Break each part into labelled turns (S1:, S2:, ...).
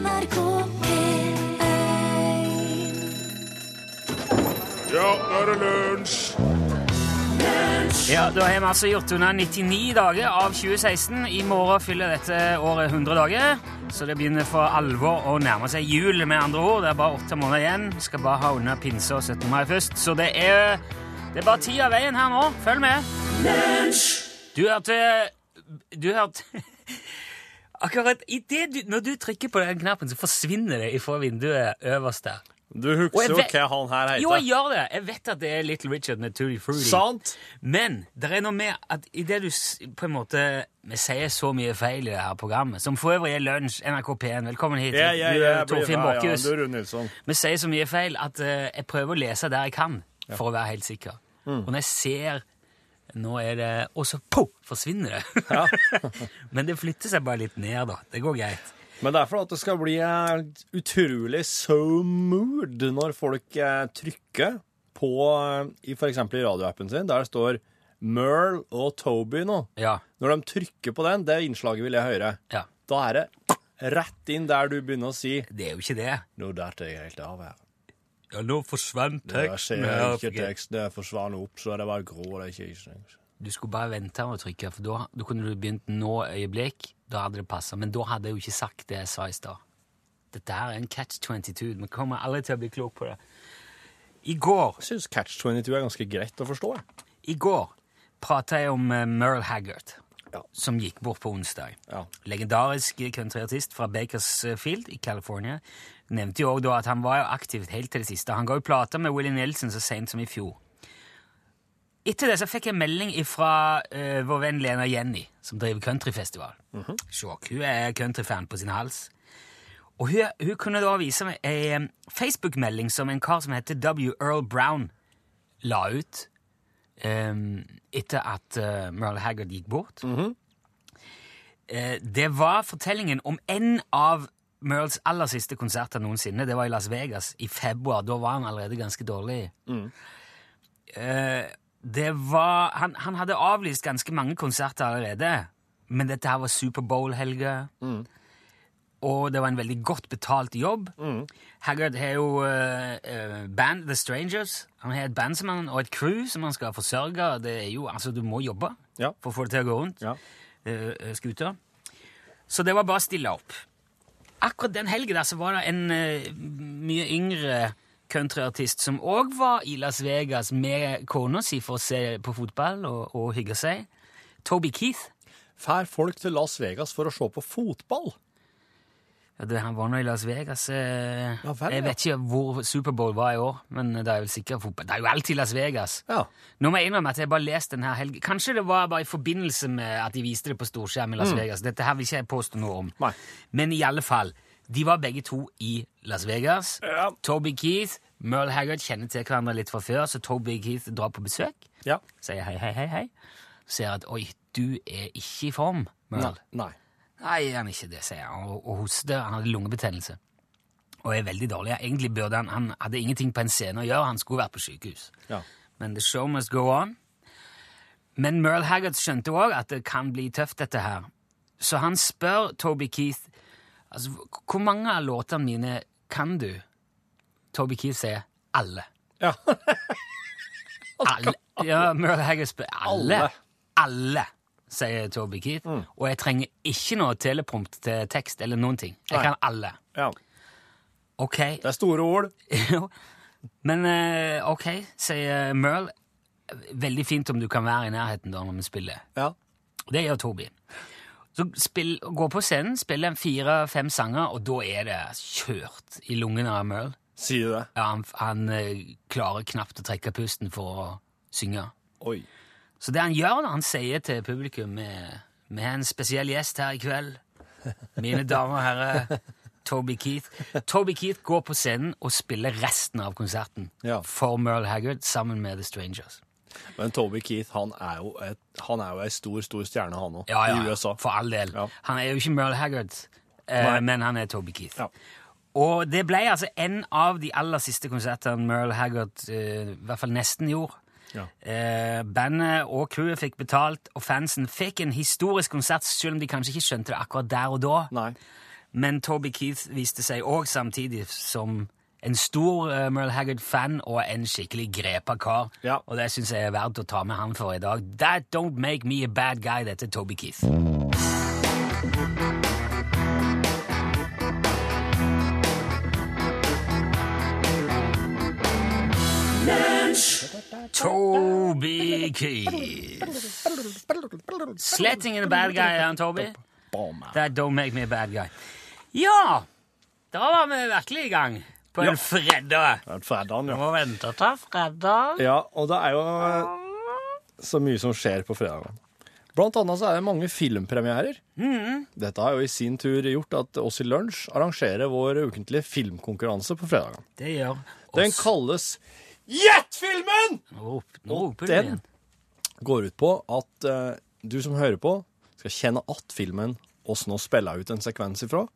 S1: NRK P1
S2: Ja, nå er det lunsj!
S3: Ja, Da har vi altså gjort unna 99 dager av 2016. I morgen fyller dette året 100 dager. Så det begynner for alvor å nærme seg jul, med andre ord. Det er bare åtte måneder igjen. Skal bare ha unna pinse og 17. mai først. Så det er, det er bare ti av veien her nå. Følg med. Du hørte Du hørte Akkurat i det du, Når du trykker på den knappen, så forsvinner det fra vinduet øverst der.
S4: Du husker jo hva han her heter.
S3: Jo, jeg gjør det. Jeg vet at det er Little Richard med Tutti Fruity.
S4: Sant?
S3: Men det er noe med at i det du på en måte Vi sier så mye feil i det her programmet, som for øvrig er Lunsj, NRK P1. Velkommen hit.
S4: Ja, ja,
S3: du,
S4: ja,
S3: Torfinn
S4: ja, ja, Nilsson.
S3: Vi sier så mye feil at uh, jeg prøver å lese der jeg kan, for å være helt sikker.
S4: Mm.
S3: Og når jeg ser Nå er det Og så po! forsvinner det.
S4: Ja.
S3: Men det flytter seg bare litt ned, da. Det går greit.
S4: Men det er for at det skal bli eh, utrolig so mood når folk eh, trykker på, eh, i eksempel i radioappen sin, der det står Merle og Toby nå.
S3: Ja.
S4: Når de trykker på den, det innslaget vil jeg høre.
S3: ja.
S4: Da er det rett inn der du begynner å si
S3: Det er jo ikke det.
S4: Nå detter jeg helt av her.
S3: Ja, nå forsvant
S4: Jeg
S3: teksten.
S4: ser ikke teksten, det forsvant opp, så det var grå, det er ikke
S3: Du skulle bare vente med å trykke, for da, da kunne du begynt nå øyeblikk. Da hadde det passa. Men da hadde jeg jo ikke sagt det jeg sa i stad. Dette her er en catch 22. Vi kommer aldri til å bli klok på det. I går,
S4: Jeg syns Catch 22 er ganske greit å forstå.
S3: i går prata jeg om uh, Merle Haggard,
S4: Ja.
S3: som gikk bort på onsdag.
S4: Ja.
S3: Legendarisk countryartist fra Bakersfield i California. Nevnte jo også at han var jo aktivt helt til det siste. Han ga jo plater med Willie Nelson så sent som i fjor. Etter det så fikk jeg melding fra vår venn Lena Jenny, som driver countryfestival. Sjokk. Hun er countryfan på sin hals. Og hun, hun kunne da vise meg ei Facebook-melding som en kar som heter W. Earl Brown la ut um, etter at uh, Merle Haggard gikk bort. Eh, det var fortellingen om en av Merles aller siste konserter noensinne. Det var i Las Vegas i februar. Da var han allerede ganske dårlig. Eh, det var han, han hadde avlyst ganske mange konserter allerede, men dette her var Superbowl-helga. Og det var en veldig godt betalt jobb. Haggard har jo eh, band The Strangers. Han har et band som han, og et crew som han skal forsørge. Det er jo, altså Du må jobbe
S4: Ja.
S3: for å få det til å gå rundt.
S4: Ja.
S3: eh, eh, skuter. Så det var bare å stille opp. Akkurat den der så var det en eh, mye yngre countryartist som òg var i Las Vegas med kona si for å se på fotball og, og hygge seg. Toby Keith.
S4: Fær folk til Las Vegas for å se på fotball?
S3: Ja, det, han var nå i Las Vegas. Eh,
S4: Ja vel,
S3: jeg vet ikke hvor Superbowl var i år, men det er vel sikkert fotball. Det er jo alltid Las Vegas.
S4: Ja.
S3: Nå må jeg innrømme at jeg bare leste denne helgen. Kanskje det var bare i forbindelse med at de viste det på storskjerm i Las Vegas. Dette her vil ikke jeg påstå noe om.
S4: Mm. Nei.
S3: Men i alle fall, de var begge to i Las Vegas.
S4: Ja.
S3: Toby Keith, Merle Haggard kjenner til hverandre litt fra før, så Toby Keith drar på besøk.
S4: Ja.
S3: Sier hei, hei, hei, hei. Ser at oi, du er ikke i form, Merle.
S4: Nei.
S3: Nei, han er ikke det, sier han, og, og hoster. Han hadde lungebetennelse. Og er veldig dårlig. Egentlig burde han Han hadde ingenting på en scene å gjøre, han skulle vært på sykehus.
S4: Ja.
S3: Men the show must go on. Men Merle Haggard skjønte òg at det kan bli tøft, dette her. Så han spør Toby Keith altså, hvor mange av låtene mine kan du? Toby Keith sier alle.
S4: Ja.
S3: alle. Ja, Merle Haggard spør alle.
S4: Alle.
S3: Alle, sier Toby Keith. Og jeg trenger ikke noe teleprompt til tekst eller noen ting. Jeg
S4: Nei.
S3: kan alle.
S4: ja.
S3: Ok.
S4: Det er store ord.
S3: Men eh, ok, sier Merle. Veldig fint om du kan være i nærheten da når vi spiller.
S4: Ja.
S3: Det gjør Toby. Så spill, gå på scenen, spiller fire-fem sanger, og da er det kjørt i lungene av Merle.
S4: Sier du det?
S3: Ja, han han eh, klarer knapt å trekke pusten for å synge.
S4: Oi.
S3: Så det han gjør når han sier til publikum med, Vi har en spesiell gjest her i kveld. Mine damer og herrer, Toby Keith. Toby Keith går på scenen og spiller resten av konserten
S4: Ja.
S3: for Merle Haggard sammen med The Strangers.
S4: Men Toby Keith, han er jo, et, han er jo ei stor, stor stjerne, han òg,
S3: Ja, ja,
S4: i USA.
S3: for all del.
S4: Ja.
S3: Han er jo ikke Merle Haggard, eh, men han er Toby Keith.
S4: Ja.
S3: Og det ble altså en av de aller siste konsertene Merle Haggard eh, i hvert fall nesten gjorde.
S4: Ja.
S3: Eh, bandet og crewet fikk betalt, og fansen fikk en historisk konsert, selv om de kanskje ikke skjønte det akkurat der og da.
S4: Nei.
S3: men Toby Keith viste seg òg samtidig som en stor uh, Merle Haggard-fan og en skikkelig grepa kar.
S4: Ja.
S3: Og det syns jeg er verdt å ta med han for i dag. That don't make me a bad guy, dette Toby Keith. Toby Keith. in a bad guy, han Toby. That don't make me a bad guy. Ja, da var vi virkelig i gang på en
S4: Ja.
S3: fredag.
S4: En fredag, ja.
S3: Må vente til fredag.
S4: Ja, og det er jo eh, så mye som skjer på fredagen. Blant annet så er det mange filmpremierer. Dette har jo i sin tur gjort at oss i Lunsj arrangerer vår ukentlige filmkonkurranse på fredagen.
S3: Det gjør
S4: Den kalles Gjettfilmen! Og
S3: roper
S4: den går ut på at uh, du som hører på, skal kjenne att filmen oss nå spiller ut en sekvens ifra.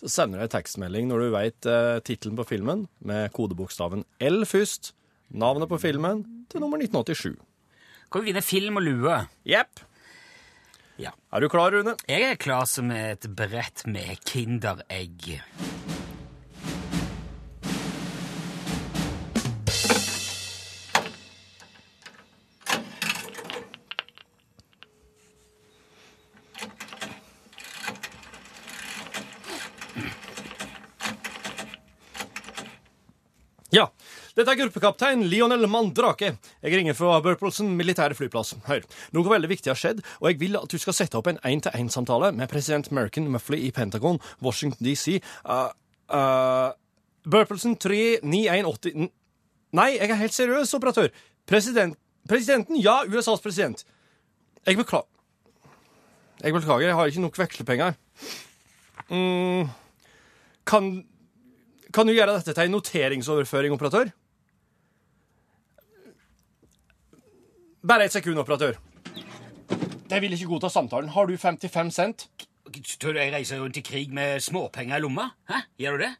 S4: Så sender du en tekstmelding når du vet uh, tittelen på filmen, med kodebokstaven L først, navnet på filmen, til nummer 1987.
S3: Kan vi vinne film og lue?
S4: Jepp.
S3: Ja.
S4: Er du klar, Rune?
S3: Jeg er klar som et brett med Kinderegg.
S4: Dette er gruppekaptein Lionel Mandrake. Jeg ringer fra Burpleson militære flyplass. Hør, noe veldig viktig har skjedd, og jeg vil at du skal sette opp en én-til-én-samtale med president Merkin Muffley i Pentagon, Washington DC. Uh, uh, Burpleson 39180 Nei, jeg er helt seriøs, operatør. President, presidenten, ja, USAs president. Jeg beklager. Jeg beklager, jeg har ikke nok vekslepenger. Mm, kan kan du gjøre dette til en noteringsoverføring, operatør? Bare et sekund, operatør. De vil ikke godta samtalen. Har du 55 cent?
S3: Tror du jeg reiser rundt i krig med småpenger i lomma? Hæ? Gjør du det?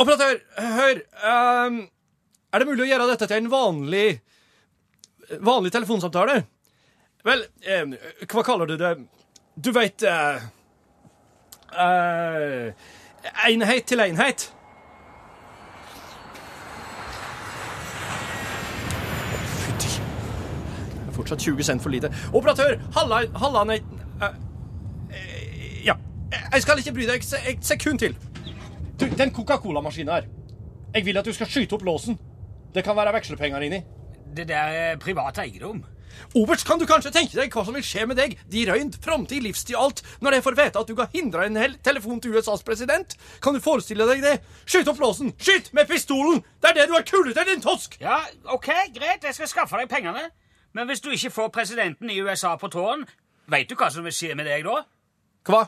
S4: Operatør, hør. Um, er det mulig å gjøre dette til en vanlig vanlig telefonsamtale? Vel, um, hva kaller du det? Du veit uh, Enhet til enhet. Fytti. Det er fortsatt 20 cent for lite. Operatør, halla, halla nei, eh, eh, Ja. Jeg skal ikke bry deg et sekund til. Du, den Coca-Cola-maskinen her. Jeg vil at du skal skyte opp låsen. Det kan være vekslepenger inni.
S3: Det der er privat eiendom.
S4: Oberst, kan du kanskje tenke deg hva som vil skje med deg, de røynd, framtid, livstid, alt, når de får vite at du kan hindra en hel telefon til USAs president? Kan du forestille deg det? Skyt opp låsen! Skyt med pistolen! Det er det du har kulet til, din tosk!
S3: Ja, ok, greit, jeg skal skaffe deg pengene. Men hvis du ikke får presidenten i USA på tåen, veit du hva som vil skje med deg da?
S4: Hva?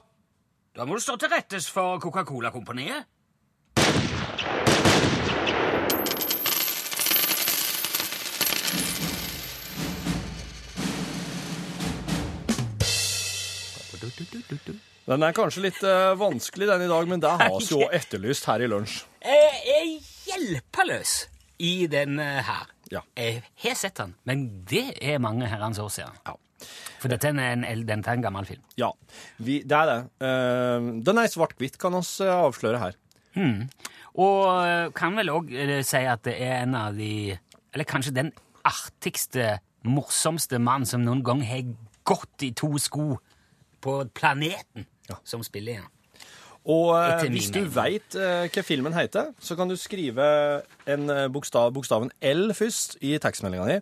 S3: Da må du stå til rettes for Coca-Cola-kompaniet.
S4: Den er kanskje litt uh, vanskelig, den i dag, men det har vi jo etterlyst her i lunsj.
S3: Jeg er hjelpeløs i den eh, her.
S4: Ja.
S3: Jeg har sett den, men det er mange herrens år siden.
S4: Ja.
S3: For dette er en, dette er en gammel film.
S4: Ja, vi, det er det. Uh, den er i svart-hvitt, kan vi avsløre her.
S3: Og eh, kan vel òg si at det er en av de Eller kanskje den artigste, morsomste mann som noen gang har gått i to sko på planeten,
S4: Ja.
S3: som spiller igjen.
S4: Og eh, hvis du veit eh, hva filmen heter, så kan du skrive en eh, bokstav, bokstaven L først i tekstmeldinga di.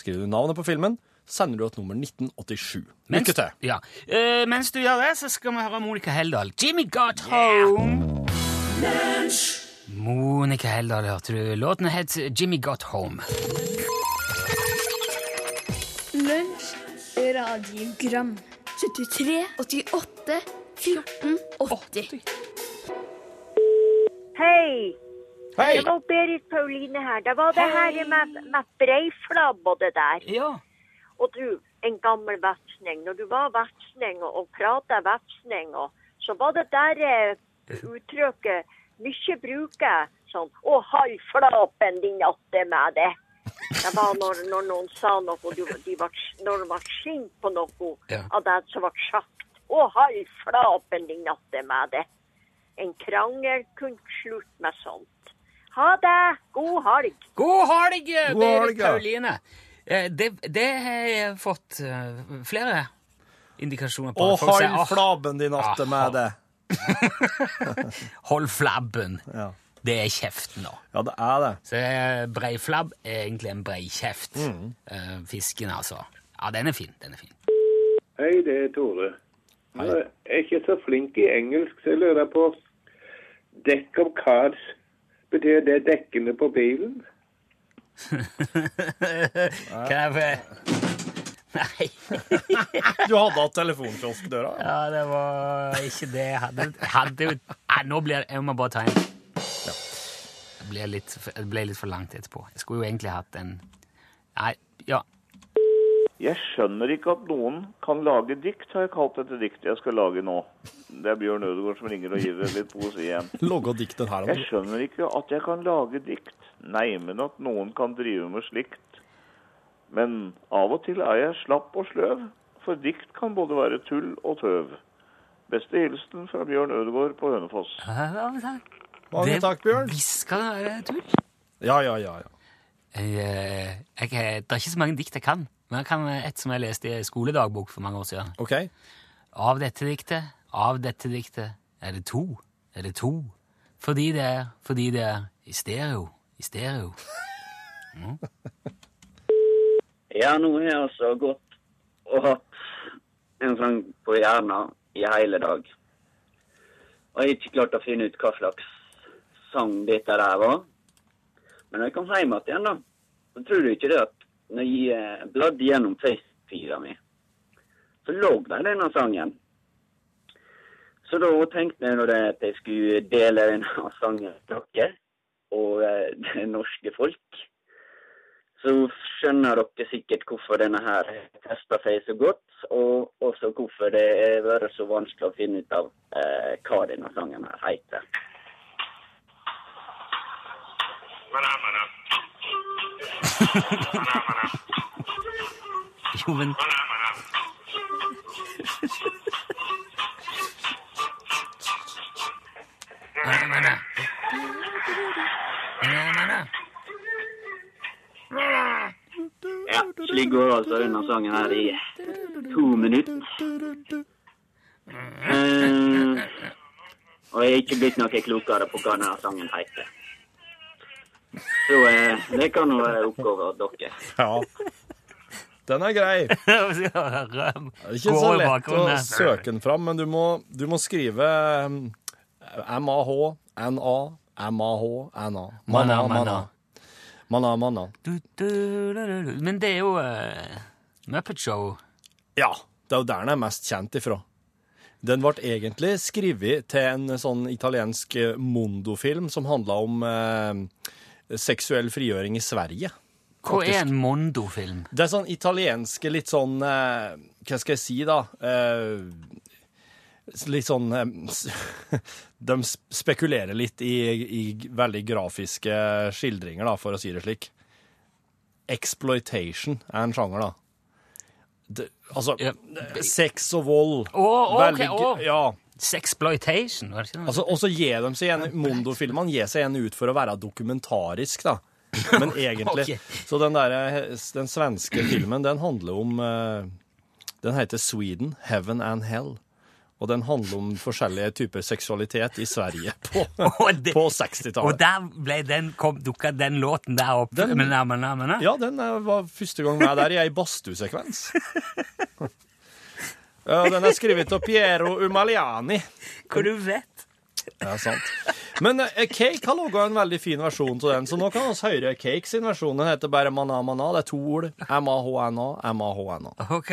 S4: Skriver du navnet på filmen, sender du et nummer 1987.
S3: Mens-
S4: Lykke til.
S3: Ja. Uh, mens du gjør det, så skal vi høre Monica Heldal. Jimmy got home. Monica Heldal, hørte du. Låten het Jimmy got home.
S5: Lunsj, radiogram 73, 88, 14, 80
S6: Hei,
S4: Hei!
S6: det var Berit Pauline her. Det var det her med, med breiflabb og det der.
S3: Ja.
S6: Og du, en gammel vestning. Når du var vestning og, og prata vestning, så var det der eh, uttrykket mye bruker sånn Å, halvflapen din atte med det. Det var når, når noen sa noe, de, de var, når de var sint på noe
S3: Ja.
S6: av det som ble sagt. og halvflapen din natte med det. En krangel kunne slutte med sånt. Ha det. God helg.
S3: God helg, Berit. Pauline. Eh, Det, det har jeg fått eh, flere indikasjoner på. Å,
S4: hold
S3: «Åh,
S4: flabben din atte
S3: Ah,
S4: med det.
S3: Hold flabben.
S4: Ja.
S3: Det er kjeften, da.
S4: ja, det er det.
S3: Så eh, breiflabb er egentlig en breikjeft.
S4: Mm.
S3: Eh, fisken, altså. Ja, den er fin. Den er fin.
S7: Hei, det er Tore. Hei. Jeg er ikke så flink i engelsk, så jeg lurer på Deck of cards, betyr det dekkene på bilen?
S3: Hva er det? Nei.
S4: Du hadde hatt telefonkioskdøra.
S3: Ja, det var ikke det jeg hadde. Hadde jo nå blir det Jeg må bare ta en. Det ble litt, det ble litt for langt etterpå. Jeg skulle jo egentlig hatt en Nei, ja.
S7: Jeg skjønner ikke at noen kan lage dikt, har jeg kalt dette diktet jeg skal lage nå. Det er Bjørn Ødegaard som ringer og gir det litt poesi igjen.
S4: Logge dikten her.
S7: Jeg skjønner ikke at jeg kan lage dikt. Nei, men at noen kan drive med slikt. Men av og til er jeg slapp og sløv, for dikt kan både være tull og tøv. Beste hilsen fra Bjørn Ødegaard på Hønefoss.
S4: Mange takk, Bjørn.
S3: Visst kan det være tull.
S4: Ja, ja, ja. ja.
S3: Jeg, eh, jeg, det er ikke så mange dikt jeg kan, men jeg kan et som jeg leste i en skoledagbok for mange år siden.
S4: OK.
S3: Av dette diktet, av dette diktet, er det to, er det to. Fordi det er, fordi det er i stereo, i stereo.
S8: Ja, nå har jeg altså gått og hatt en sang på hjernen i hele dag. Og jeg har ikke klart å finne ut hva slags sang dette der var. Men når jeg kom hjem igjen, da, så tror du ikke det at når jeg eh, bladde gjennom Facebook-feeda mi, så lå der denne sangen. Så da tenkte jeg det at jeg skulle dele denne sangen med dere og eh, det norske folk så skjønner dere sikkert hvorfor denne her testa seg så godt, og også hvorfor det har vært så vanskelig å finne ut av eh, hva denne sangen her heter.
S3: Jo, men.
S8: Ja, slik går altså denne sangen her i to minutter. Uh, og jeg er ikke blitt noe klokere på hva denne sangen heter. Så eh, det kan jo være oppgave av dere.
S4: Ja. Den er grei. Det er ikke så lett å søke den fram, men du må, du må skrive um, MAH, NA, MAH, NA.
S3: Manna, manna.
S4: Manna, manna.
S3: Men det er jo uh, Muppet Show.
S4: Ja, det er jo der den er mest kjent ifra. Den ble egentlig skrevet til en sånn italiensk eh, Mondo-film som handla om eh, seksuell frigjøring i Sverige.
S3: Hva er en Mondo-film?
S4: Det er sånn italienske, litt sånn eh, Hva skal jeg si, da? Eh, litt sånn eh, De spekulerer litt i, i veldig grafiske skildringer, da, for å si det slik. Exploitation er en sjanger, da. Det, altså
S3: Ja.
S4: Sex og vold.
S3: Oh, ok,
S4: Veldig
S3: oh.
S4: Ja.
S3: Sexploitation, var det ikke noe?
S4: Altså, og så gir de seg igjen, Mondo-filmene gir seg igjen ut for å være dokumentarisk, da. Men egentlig
S3: okay.
S4: Så den, der, den svenske filmen, den handler om eh, Den heter Sweden, Heaven and Hell. Og den handler om forskjellige typer seksualitet i Sverige på,
S3: Og
S4: på
S3: Og
S4: 60-tallet.
S3: der ble den, kom, dukka den låten der opp.
S4: Den-
S3: med men, men,
S4: Ja, den eh, var første gang jeg var der i ei badstuesekvens. Ja, den er skrevet av Piero Umaliani.
S3: Hvor du vet?
S4: Ja, sant. Men eh, Cake har laga en veldig fin versjon av den, så nå kan vi høre Cake sin versjon. Den heter bare Mana Mana. Det er to ord. M-A-H-N-A, M-A-H-N-A.
S3: Ok.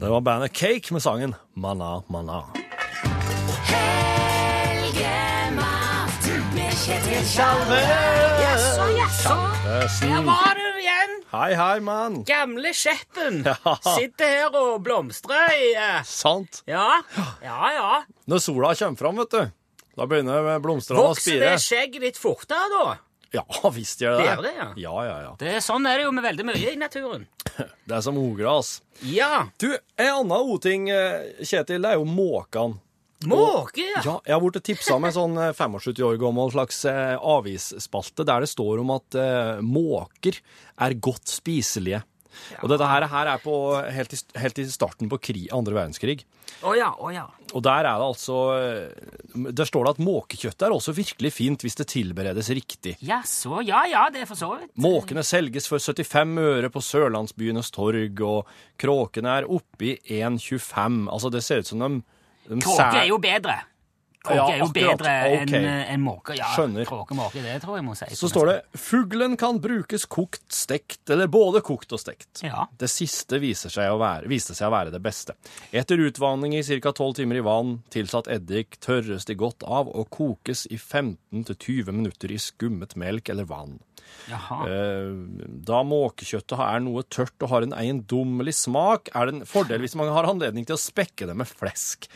S4: Det var bandet Cake med sangen Mana Mana.
S1: Med Kjetil
S4: Salve!
S3: Jaså, jaså. Der var du igjen!
S4: Hei, hei, mann.
S3: Gamle Skjeppen.
S4: Ja.
S3: Sitter her og blomstrer i eh,
S4: Sant.
S3: Ja, ja, ja.
S4: Når sola kommer fram, vet du, Da begynner blomstene å spire.
S3: Vokser det skjegget ditt fortere da?
S4: Ja visst gjør det
S3: Det ja.
S4: Ja, ja, ja.
S3: Det er sånn er det jo med veldig mye i naturen.
S4: Det er som ogras.
S3: Ja.
S4: Du, en annen o-ting, Kjetil, det er jo måkene.
S3: Måke, ja.
S4: Ja, jeg har blitt tipsa om en sånn eh, 75 år gammel slags eh, avisspalte der det står om at eh, måker er godt spiselige. Og dette her, her er på, helt, i, helt i starten på krig, andre verdenskrig.
S3: Oh ja, oh ja.
S4: Og der er det altså eh, Der står det at måkekjøttet er også virkelig fint hvis det tilberedes riktig.
S3: Jaså, ja ja, det er for så vidt.
S4: Måkene selges for 75 øre på Sørlandsbyenes torg, og kråkene er oppe i 1,25. Altså, det ser ut som de
S3: Kråke er jo bedre. Kråke
S4: Ja,
S3: er jo
S4: akkurat.
S3: bedre enn
S4: Ok.
S3: en måke. Ja,
S4: Skjønner.
S3: Kråke, måke, det tror jeg må si.
S4: Så står det 'Fuglen kan brukes kokt, stekt, eller både kokt og stekt'.
S3: Ja.
S4: Det siste viser seg å være, viste seg å være det beste. Etter utvanning i ca. 12 timer i vann, tilsatt eddik, tørres de godt av og kokes i 15-20 minutter i skummet melk eller vann.
S3: Jaha.
S4: Eh, Da måkekjøttet er noe tørt og har en eiendommelig smak, er det en fordel hvis man har anledning til å spekke det med flesk.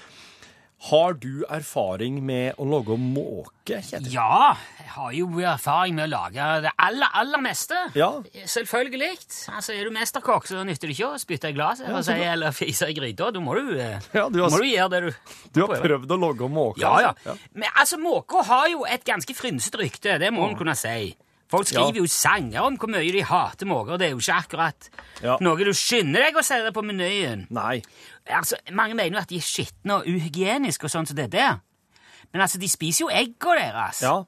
S4: Har du erfaring med å lage måke, Kjetil?
S3: Ja, jeg har jo erfaring med å lage det aller, aller meste.
S4: Ja.
S3: Selvfølgelig. Altså, Er du mesterkokk, så nytter det ikke å spytte i glasset
S4: Ja,
S3: si, eller fise i gryta. Da må du, eh,
S4: Ja, du har-
S3: må du gjøre det du
S4: Du har prøvd å lage måke?
S3: Ja, ja.
S4: altså?
S3: Men altså, måker har jo et ganske frynsete rykte, det må en kunne si. Folk skriver
S4: Ja.
S3: jo sanger om hvor mye de hater måker, og det er jo ikke akkurat
S4: Ja.
S3: noe du skynder deg å sette på menyen.
S4: Nei.
S3: Altså, Mange mener jo at de er skitne og uhygieniske og sånn som det der. Men altså, de spiser jo egga deres.
S4: Ja.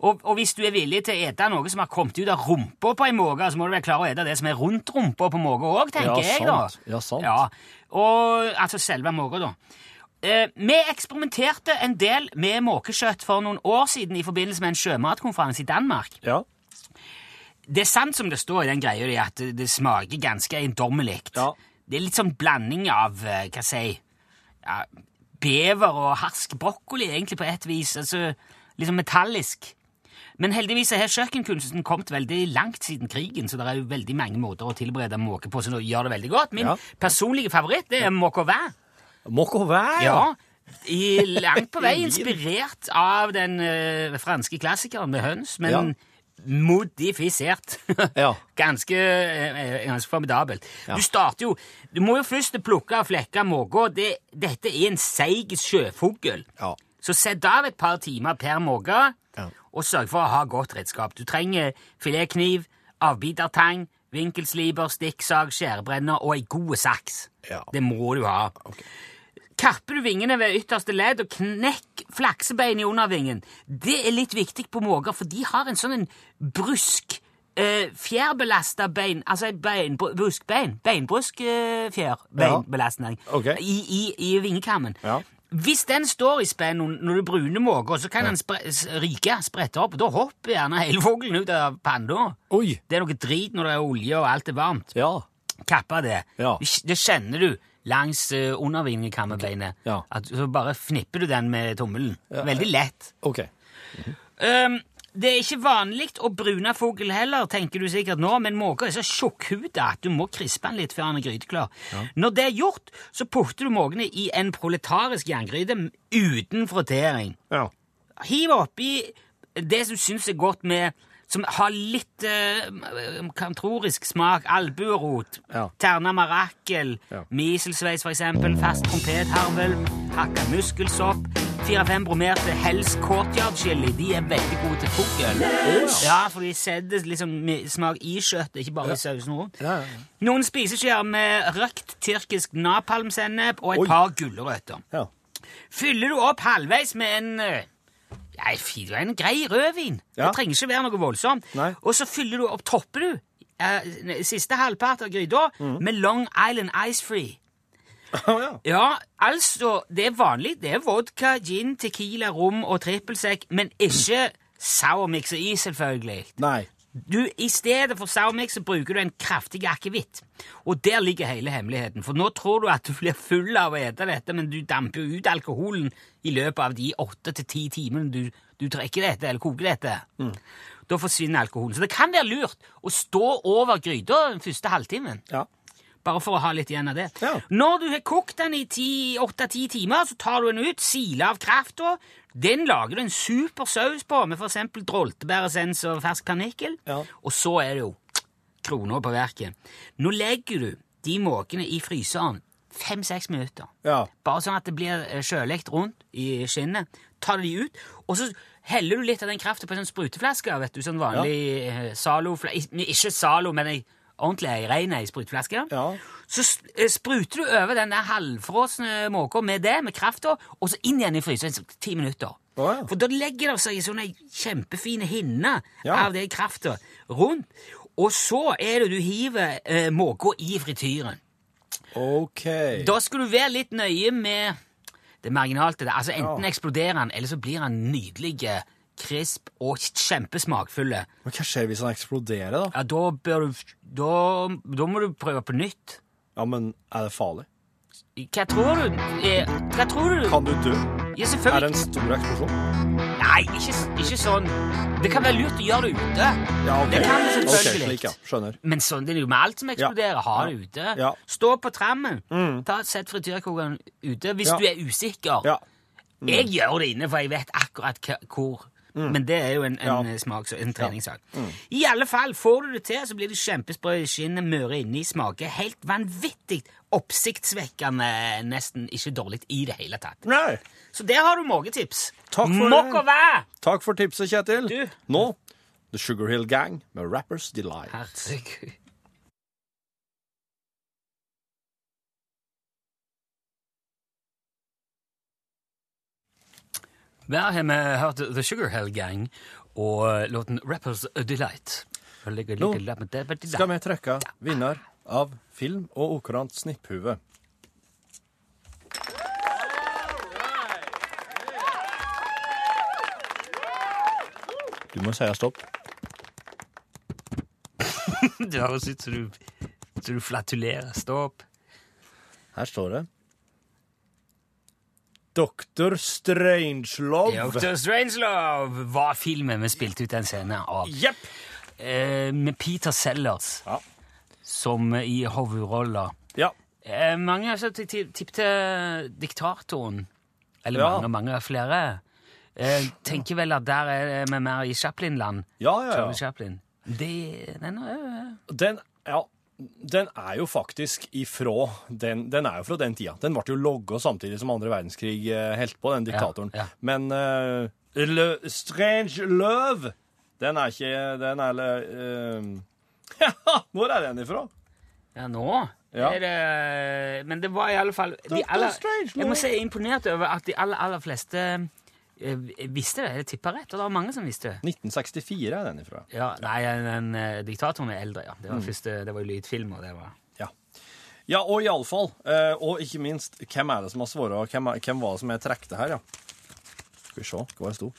S3: Og, og hvis du er villig til å ete noe som har kommet ut av rumpa på ei måke, så må du være klar å ete det som er rundt rumpa på måka òg, tenker
S4: Ja,
S3: jeg, da.
S4: Ja, sant.
S3: Ja, og altså selve måka, da. Eh, vi eksperimenterte en del med måkekjøtt for noen år siden i forbindelse med en sjømatkonferanse i Danmark.
S4: Ja.
S3: Det er sant som det står i den greia di, at det, det smaker ganske eiendommelig.
S4: Ja.
S3: Det er litt sånn blanding av eh, hva si ja, bever og harsk brokkoli, egentlig, på et vis. Altså sånn metallisk. Men heldigvis har kjøkkenkunsten kommet veldig langt siden krigen, så det er jo veldig mange måter å tilberede måke på som gjør det veldig godt. Min
S4: Ja.
S3: personlige favoritt det er måke au vin.
S4: Au
S3: Ja. I, langt på vei inspirert av den eh, franske klassikeren med høns, men
S4: Ja.
S3: modifisert.
S4: Ja.
S3: ganske, eh, ganske formidabelt.
S4: Ja.
S3: Du starter jo Du må jo først plukke og flekke måka. Det, dette er en seig sjøfugl.
S4: Ja.
S3: Så sett av et par timer per måke,
S4: Ja.
S3: og sørg for å ha godt redskap. Du trenger filetkniv, avbitertang, vinkelsliper, stikksag, skjærebrenner og ei god saks.
S4: Ja.
S3: Det må du ha. Kapper du vingene ved ytterste ledd og knekk flaksebein i undervingen. Det er litt viktig på måker, for de har en sånn en brusk eh, fjærbelasta bein, altså et bein, br- bruskbein, beinbrusk eh, fjærbeinbelastning
S4: okay.
S3: i, i, i vingekammen.
S4: Ja.
S3: Hvis den står i spenn når du bruner måker, så kan den spre ryke, sprette opp, da hopper gjerne hele fuglen ut av panna. Det er noe drit når det er olje og alt er varmt.
S4: Ja.
S3: Kappa det.
S4: Ja.
S3: Det- Det kjenner du langs uh, undervingekammerbeinet.
S4: Ja.
S3: At, så bare fnipper du den med tommelen. Veldig lett.
S4: OK.
S3: Um, det er ikke vanlig å brune fugl heller, tenker du sikkert nå, men måker er så tjukkhuda at du må krispe den litt før den er gryteklar. Når det er gjort, så putter du måkene i en proletarisk jerngryte uten frotering.
S4: Ja.
S3: Hiv oppi det som syns er godt med som har litt eh, kantorisk smak. Albuerot,
S4: Ja.
S3: terna marakel,
S4: Ja.
S3: miselsveis eksempel, fast trompetharvel, hakka muskelsopp, fire-fem bromerte Hells courtyard-chili. De er veldig gode til fugl. Ja, for de setter liksom smak i kjøttet, ikke bare i sausen rundt.
S4: Ja, ja,
S3: Noen spiseskjeer med røkt tyrkisk napalmsennep og et
S4: Oi.
S3: par gulrøtter.
S4: ja.
S3: Fyller du opp halvveis med en eh, ja, fy- en grei rødvin.
S4: Ja.
S3: Det trenger ikke være noe voldsomt.
S4: Nei.
S3: Og så fyller du opp, topper du eh, siste halvpart av gryta
S4: Mm.
S3: med Long Island Ice Free.
S4: Å, ja.
S3: Ja, altså, det er vanlig. Det er vodka, gin, tequila, rom og trippelsekk, men ikke sourmix og is, selvfølgelig.
S4: Nei.
S3: Du, I stedet for sourmix så bruker du en kraftig akevitt. Og der ligger hele hemmeligheten. For nå tror du at du blir full av å ete dette, men du damper jo ut alkoholen i løpet av de åtte til ti timene du, du trekker dette, eller koker dette. Da forsvinner alkoholen. Så det kan være lurt å stå over gryta den første halvtimen.
S4: Ja.
S3: Bare for å ha litt igjen av det.
S4: Ja.
S3: Når du har kokt den i åtte-ti timer, så tar du den ut, siler av krafta. Den lager du en super saus på, med f.eks. droltebæresens og fersk panikkel.
S4: Ja.
S3: Og så er det jo kroner på verket. Nå legger du de måkene i fryseren fem-seks minutter.
S4: Ja.
S3: Bare sånn at det blir eh, sjølekt rundt i skinnet. Tar de ut, og så heller du litt av den kraften på en sånn spruteflaske. vet du, Sånn vanlig ja. Zalo-flaske. Ikke Zalo, men ei ordentlig ei rein ei spruteflaske.
S4: Ja.
S3: Så eh, spruter du over den der halvfrosne måka med det, med krafta, og så inn igjen i fryseren i ti minutter.
S4: Oh, ja.
S3: For da legger det seg sånne kjempefine hinner
S4: Ja.
S3: av det krafta rundt. Og så er det du hiver eh, måka i frityren.
S4: OK.
S3: Da skal du være litt nøye med det marginalt. Altså Enten
S4: Ja.
S3: eksploderer han, eller så blir han nydelig, krisp og kjempesmakfulle.
S4: Men hva skjer hvis han eksploderer, da?
S3: Ja, da bør du da, da må du prøve på nytt.
S4: Ja, men er det farlig?
S3: Hva tror du? Eh, Hva tror du?
S4: Kan du dø?
S3: Ja,
S4: Er det
S3: selvfølgelig.
S4: en stor eksplosjon?
S3: Nei, ikke, ikke sånn. Det kan være lurt å gjøre det ute.
S4: Ja, ok.
S3: Det kan
S4: Ok,
S3: selvfølgelig.
S4: slik, ja. Skjønner.
S3: Men sånn det er jo med alt som eksploderer. Ha det ute.
S4: Ja.
S3: Stå på trammen. Ta Sett frityrkokeren ute hvis
S4: Ja.
S3: du er usikker.
S4: Ja.
S3: Jeg gjør det inne, for jeg vet akkurat hva- hvor. Men det er jo en, en
S4: Ja.
S3: smaks- en treningssak. I alle fall, får du det til, så blir det kjempesprø i skinnet, møre inni, smaker helt vanvittig oppsiktsvekkende, nesten ikke dårlig i det hele tatt.
S4: Nei.
S3: Så der har du måketips.
S4: Takk for
S3: væ!
S4: Takk for tipset, Kjetil.
S3: Du.
S4: Nå The Sugar Hill Gang med Rappers Delight.
S3: Herregud. Der har vi hørt The Sugar Hell Gang og låten Rappers Delight.
S4: Nå skal vi trekke vinner av film og okurant snipphue. Du må si stopp.
S3: Det høres ut som du, du flatulerer. Stopp.
S4: Her står det Dr. Strangelove.
S3: Dr. Strangelove var filmen vi spilte ut en scene av.
S4: Yep.
S3: Eh, med Peter Sellers
S4: Ja.
S3: som i hovedrolla.
S4: Ja.
S3: Eh, mange har tippet diktatoren. Eller
S4: Ja.
S3: mange, mange flere. Eh, tenker vel at der er vi mer i Chaplin-land.
S4: Ja, ja, ja.
S3: Chaplin. Det, den er
S4: Den, ja, den er jo faktisk ifra den, den er jo fra den tida. Den ble jo logga samtidig som andre verdenskrig eh, holdt på, den diktatoren.
S3: Ja, ja.
S4: Men uh, Le, Strange Love, den er ikke Den er uh, Ja, hvor er den ifra?
S3: Ja, nå
S4: Ja.
S3: det Men det var i alle fall de aller, Jeg må si jeg er imponert over at de aller, aller fleste eh, visste det. Jeg tippa rett, og det var mange som visste det.
S4: 1964 er den ifra.
S3: Ja, Nei, den den, diktatoren er eldre, ja. Det
S4: Mm.
S3: var, første, det var lydfilm, og det var
S4: Ja. Ja, og iallfall, uh, og ikke minst, hvem er det som har svart, hvem, hvem var det som jeg trekte her, ja? Skal vi se hva det sto.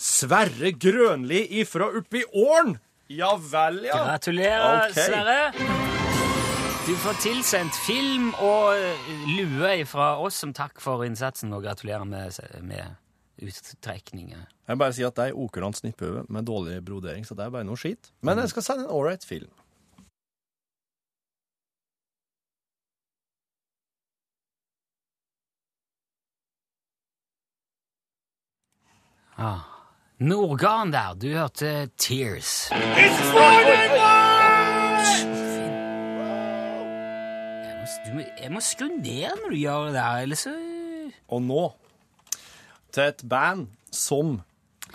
S4: Sverre Grønli ifra oppi Åren! Ja vel, ja.
S3: Gratulerer,
S4: okay.
S3: Sverre! Du får tilsendt film og eh, lue fra oss som takk for innsatsen, og gratulerer med, med uttrekninger.
S4: Jeg vil bare si at det er okurant snipphue med dårlig brodering, så det er bare noe skit. Men jeg skal sende en ålreit film.
S3: Ah. Nordgarden der, du hørte Tears. It's må, du, jeg må skru ned når du gjør det der, ellers så
S4: Og nå til et band som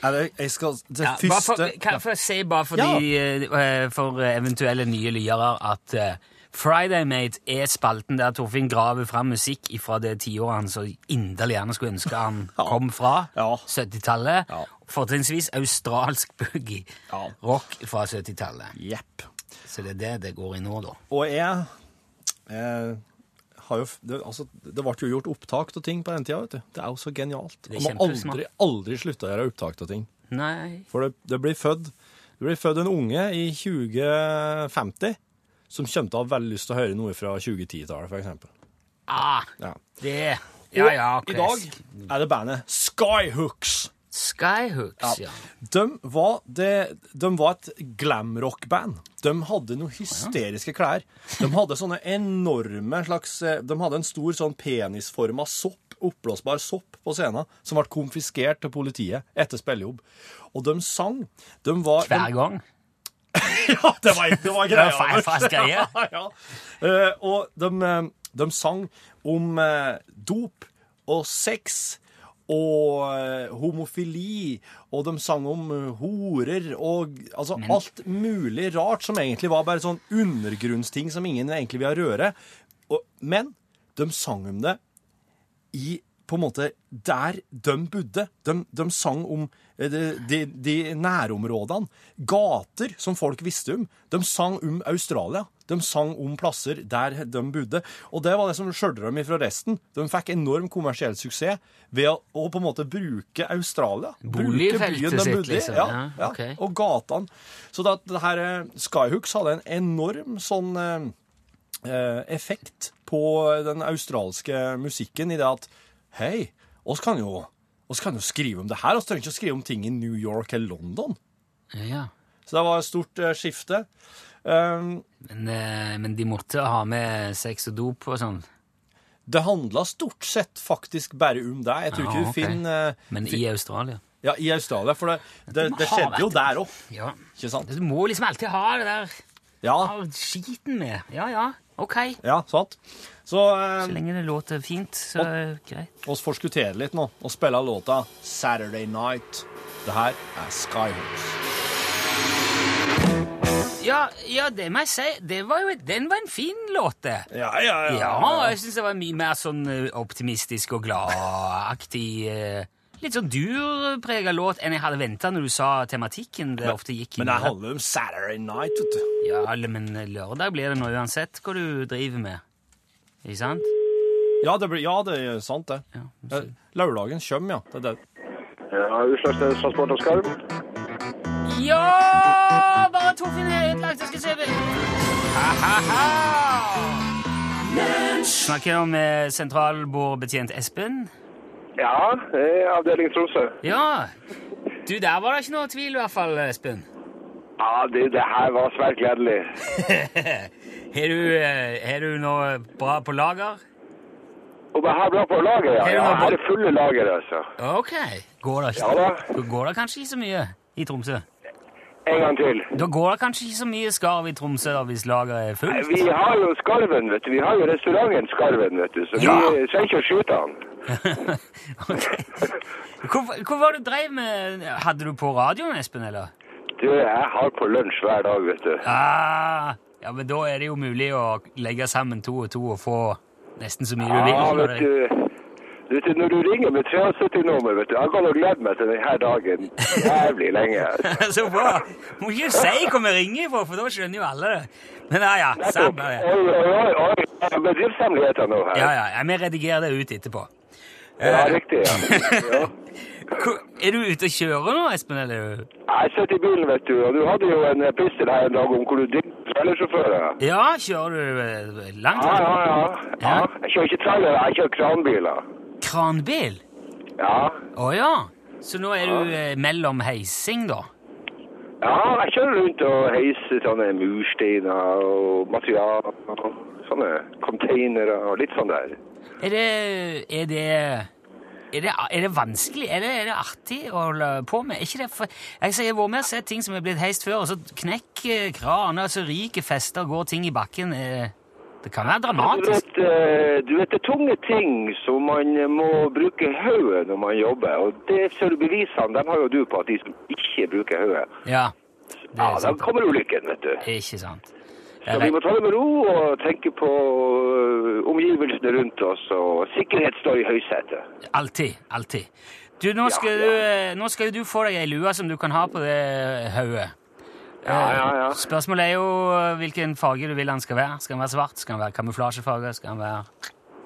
S4: Eller jeg skal Det
S3: Ja, første for, kan jeg si bare for, de, eh, for eventuelle nye lyere at eh, Friday Mate er spalten der Torfinn graver fram musikk fra det tiåret han så inderlig gjerne skulle ønske han kom fra.
S4: Ja.
S3: 70-tallet.
S4: Ja.
S3: Fortrinnsvis australsk boogie.
S4: Ja.
S3: Rock fra 70-tallet.
S4: Yep.
S3: Så det er det det går i nå, da.
S4: Og jeg, har jo det, altså, det ble jo gjort opptak av ting på den tida, vet du. Det er jo så genialt. Man
S3: må
S4: aldri, aldri slutte å gjøre opptak av ting.
S3: Nei
S4: For det, det blir født det blir født en unge i 2050 som kommer til å ha veldig lyst til å høre noe fra 2010-tallet, for eksempel.
S3: ah,
S4: Ja.
S3: Det Ja, ja.
S4: Og i dag er det bandet Skyhooks
S3: Skyhooks, ja.
S4: De var, det, de var et glamrock-band. De hadde noen hysteriske klær. De hadde sånne enorme slags eh, De hadde en stor sånn penisforma sopp, oppblåsbar sopp på scenen, som ble konfiskert til politiet etter spillejobb. Og de sang. De var
S3: Hver gang.
S4: Ja, det var, det var
S3: Det var feil, fast greie.
S4: ja, ja. Eh, og de, eh, de sang om dop og sex og eh, homofili, og de sang om eh, horer og altså alt mulig rart som egentlig var bare sånn undergrunnsting som ingen egentlig vil røre. Og, men de sang om det i på en måte der de bodde. De, de sang om de, de, de nærområdene. Gater som folk visste om. De sang om Australia. De sang om plasser der de bodde. Og det var det som skjølte dem ifra resten. De fikk enorm kommersiell suksess ved å, å på en måte bruke Australia.
S3: Boligfeltet sitt, liksom.
S4: Ja,
S3: Ja,
S4: ja,
S3: ok.
S4: Og gatene. Så det, det her eh, Skyhooks hadde en enorm sånn eh, eh, effekt på den australske musikken i det at hei, oss kan jo, oss kan jo skrive om det her, oss trenger ikke å skrive om ting i New York eller London.
S3: Ja.
S4: Så det var et stort uh, skifte. Um,
S3: Men, uh, men de måtte ha med sex og dop og sånn.
S4: det handla stort sett faktisk bare om det. Jeg tror ikke
S3: Ja,
S4: du
S3: okay.
S4: finner uh,
S3: Men i Australia.
S4: Ja, i Australia, for det, det, det skjedde jo der òg,
S3: Ja.
S4: ikke sant?
S3: Du må liksom alltid ha det der
S4: Ja,
S3: skiten med. Ja, ja, ok.
S4: ja sant. Så
S3: Så
S4: eh,
S3: lenge det låter fint, så er det greit.
S4: Vi forskutterer litt nå og spiller låta 'Saturday Night'. Det her er Skyhooks.
S3: Ja, ja, det må jeg si. Det var jo, den var en fin låt, det.
S4: Ja, ja,
S3: Ja, jeg syns det var mye mer sånn eh, optimistisk og gladaktig. eh, Litt sånn durprega låt enn jeg hadde venta når du sa tematikken det ofte gikk.
S4: Men det handler om Saturday Night, vet du.
S3: Ja, men lørdag blir det nå uansett hva du driver med. Ikke sant?
S4: Ja, det, blir, ja, det er sant, det.
S3: Ja,
S4: Eh, Lørdagen kommer, ja. Det er det.
S9: Ja, Utslagsnes Transport og Skarv.
S3: Ja! Bare Torfinn er ødelagt, jeg skal se. Ha-ha-ha! Snakker jeg om eh, sentralbordbetjent Espen?
S9: Ja, det er avdeling Tromsø.
S3: Ja. Du, der var det ikke noe tvil i hvert fall, Espen.
S9: Ja, det, det her var svært gledelig.
S3: Har du, eh, du noe bra på lager?
S9: Om jeg har bra på lager, ja.
S3: Her har
S9: er fulle lager, altså.
S3: Ok. Går det,
S9: Ja da.
S3: går det kanskje ikke så mye i Tromsø?
S9: En gang til.
S3: Da går det kanskje ikke så mye skarv i Tromsø da, hvis lageret er fullt?
S9: Vi har jo Skarven, vet du. Vi har jo restauranten Skarven, vet du. Så
S3: Ja.
S9: vi trenger ikke å skyte den.
S3: Ok. Hvor, hvor var det du drev med? Hadde du på radioen, Espen, eller?
S9: Du, jeg har på lunsj hver dag, vet du.
S3: Ah, ja, men da er det jo mulig å legge sammen to og to og få nesten så mye du vil.
S9: Ja, vet du. Vet du, Når du ringer med 73-nummer, vet du, jeg kan ha gledd meg til denne dagen jævlig lenge.
S3: Så bra! Må ikke si hvor vi ringer for, for da skjønner jo alle det. Men ja, ja, samme det.
S9: Oi, oi, oi, oi. Det er Bedriftshemmeligheter nå her.
S3: Ja, ja, vi redigerer det ut etterpå.
S9: Ja, riktig, ja.
S3: Er du ute og kjører nå, Espen, eller?
S9: Jeg sitter i bilen, vet du, og du hadde jo en pistol her en dag om hvor du digger trailersjåfører.
S3: Ja, kjører du eh, langt?
S9: Ja, ja, ja, ja. Jeg kjører ikke trailer, jeg kjører kranbiler.
S3: Kranbil?
S9: Ja.
S3: Å ja. Så nå er du ja. mellom heising, da?
S9: Ja, jeg kjører rundt og heiser sånne mursteiner og materialer sånne containere og litt sånn der.
S3: Er det Er det er det, er det vanskelig? Er er det artig å holde på med? Er ikke det for, jeg, jeg har vært med og sett ting som er blitt heist før, og så knekker kraner, så ryker fester, går ting i bakken. Eh, Det kan være
S9: Du
S3: dramatisk.
S9: vet, eh, du vet, det er tunge ting som man må bruke hodet når man jobber, og det ser du bevisene, dem har jo du på at de som ikke bruker hodet,
S3: Ja, det
S9: ja, da kommer ulykken, vet du.
S3: Ikke sant.
S9: Så vi må ta det med ro og tenke på øh, omgivelsene rundt oss, og sikkerhet står i høysetet.
S3: Alltid. Alltid. Du, nå skal, du, eh, nå skal du få deg ei lue som du kan ha på det hodet.
S9: Ja, ja, ja.
S3: Spørsmålet er jo hvilken farge du vil den skal være. Skal den være svart? Skal den være kamuflasjefarge? Skal den være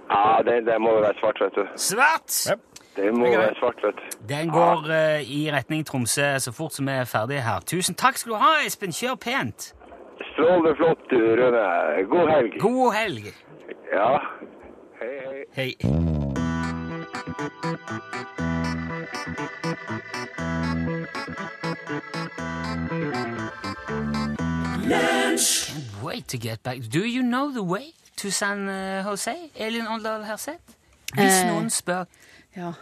S9: Ja, det, det må jo være svart, vet du.
S3: Svart!
S9: Det må være svart, vet du.
S3: Den går eh, i retning Tromsø så fort som vi er ferdige her. Tusen takk skal du ha, Espen. Kjør pent.
S9: Strålende flott, du, Rune. God helg.
S3: God helg.
S9: Ja. Hei, hei.
S3: Hei. Can't to get back. Do you know the way to San eh, Jose? Elin Åndal Herseth? Hvis
S10: eh,
S3: noen spør,
S10: ja.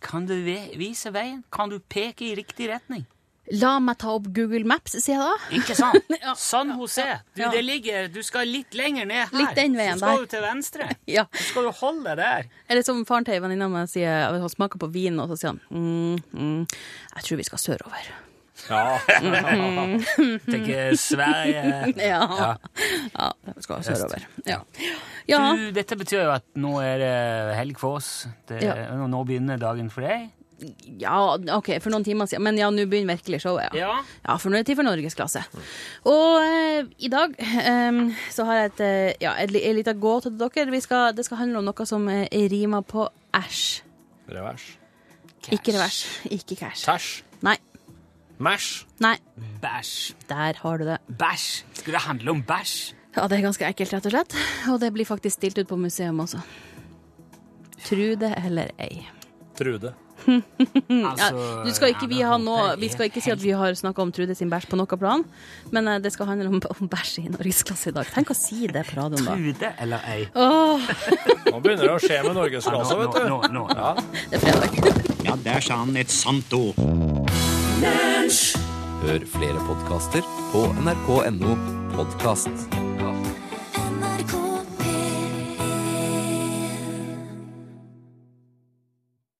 S3: kan du vise veien? Kan du peke i riktig retning?
S10: La meg ta opp Google Maps, sier jeg da.
S3: Ikke sant?
S10: Ja.
S3: San José. Du,
S10: Ja.
S3: det ligger, du skal litt lenger ned her.
S10: Litt den veien
S3: Så skal du til venstre.
S10: Ja.
S3: Så skal du holde deg der.
S10: Eller som faren til ei venninne av meg sier, han smaker på vin, og så sier han mm, mm, Jeg tror vi skal sørover.
S4: Ja.
S3: Tenker Sverige
S10: Ja. ja. vi skal sørover. Ja. ja.
S3: Du, dette betyr jo at nå er det helg for oss. Det,
S10: Ja.
S3: Nå begynner dagen for deg.
S10: Ja, OK, for noen timer siden. Men ja, nå begynner virkelig showet. Ja.
S3: Ja.
S10: ja, for nå er det tid for norgesklasse. Og eh, i dag eh, så har jeg et, eh, ja, et, et, et lite gåte til dere. Vi skal, det skal handle om noe som eh, rimer på æsj.
S4: Revers.
S10: Ikke revers. Ikke cash.
S4: Tæsj.
S10: Nei.
S4: Mæsj.
S10: Nei.
S3: Bæsj.
S10: Der har du det.
S3: Bæsj. Skulle det handle om bæsj?
S10: Ja, det er ganske ekkelt, rett og slett. Og det blir faktisk stilt ut på museum også. Tru det eller ei.
S4: Trude.
S3: Altså,
S10: Ja, du skal ikke, vi, ha noe, vi skal ikke si at vi har snakka om Trude sin bæsj på noe plan, men eh, det skal handle om, om bæsj i norgesklasse i dag. Tenk å si det på radioen, da.
S3: Trude eller ei?
S10: Oh.
S4: Nå begynner det å skje med norgesklasse, vet du.
S3: nå- nå- nå.
S4: Ja.
S10: det er fredag.
S11: Ja, der sa han et sant ord.
S12: Hør flere podkaster på nrk.no podkast.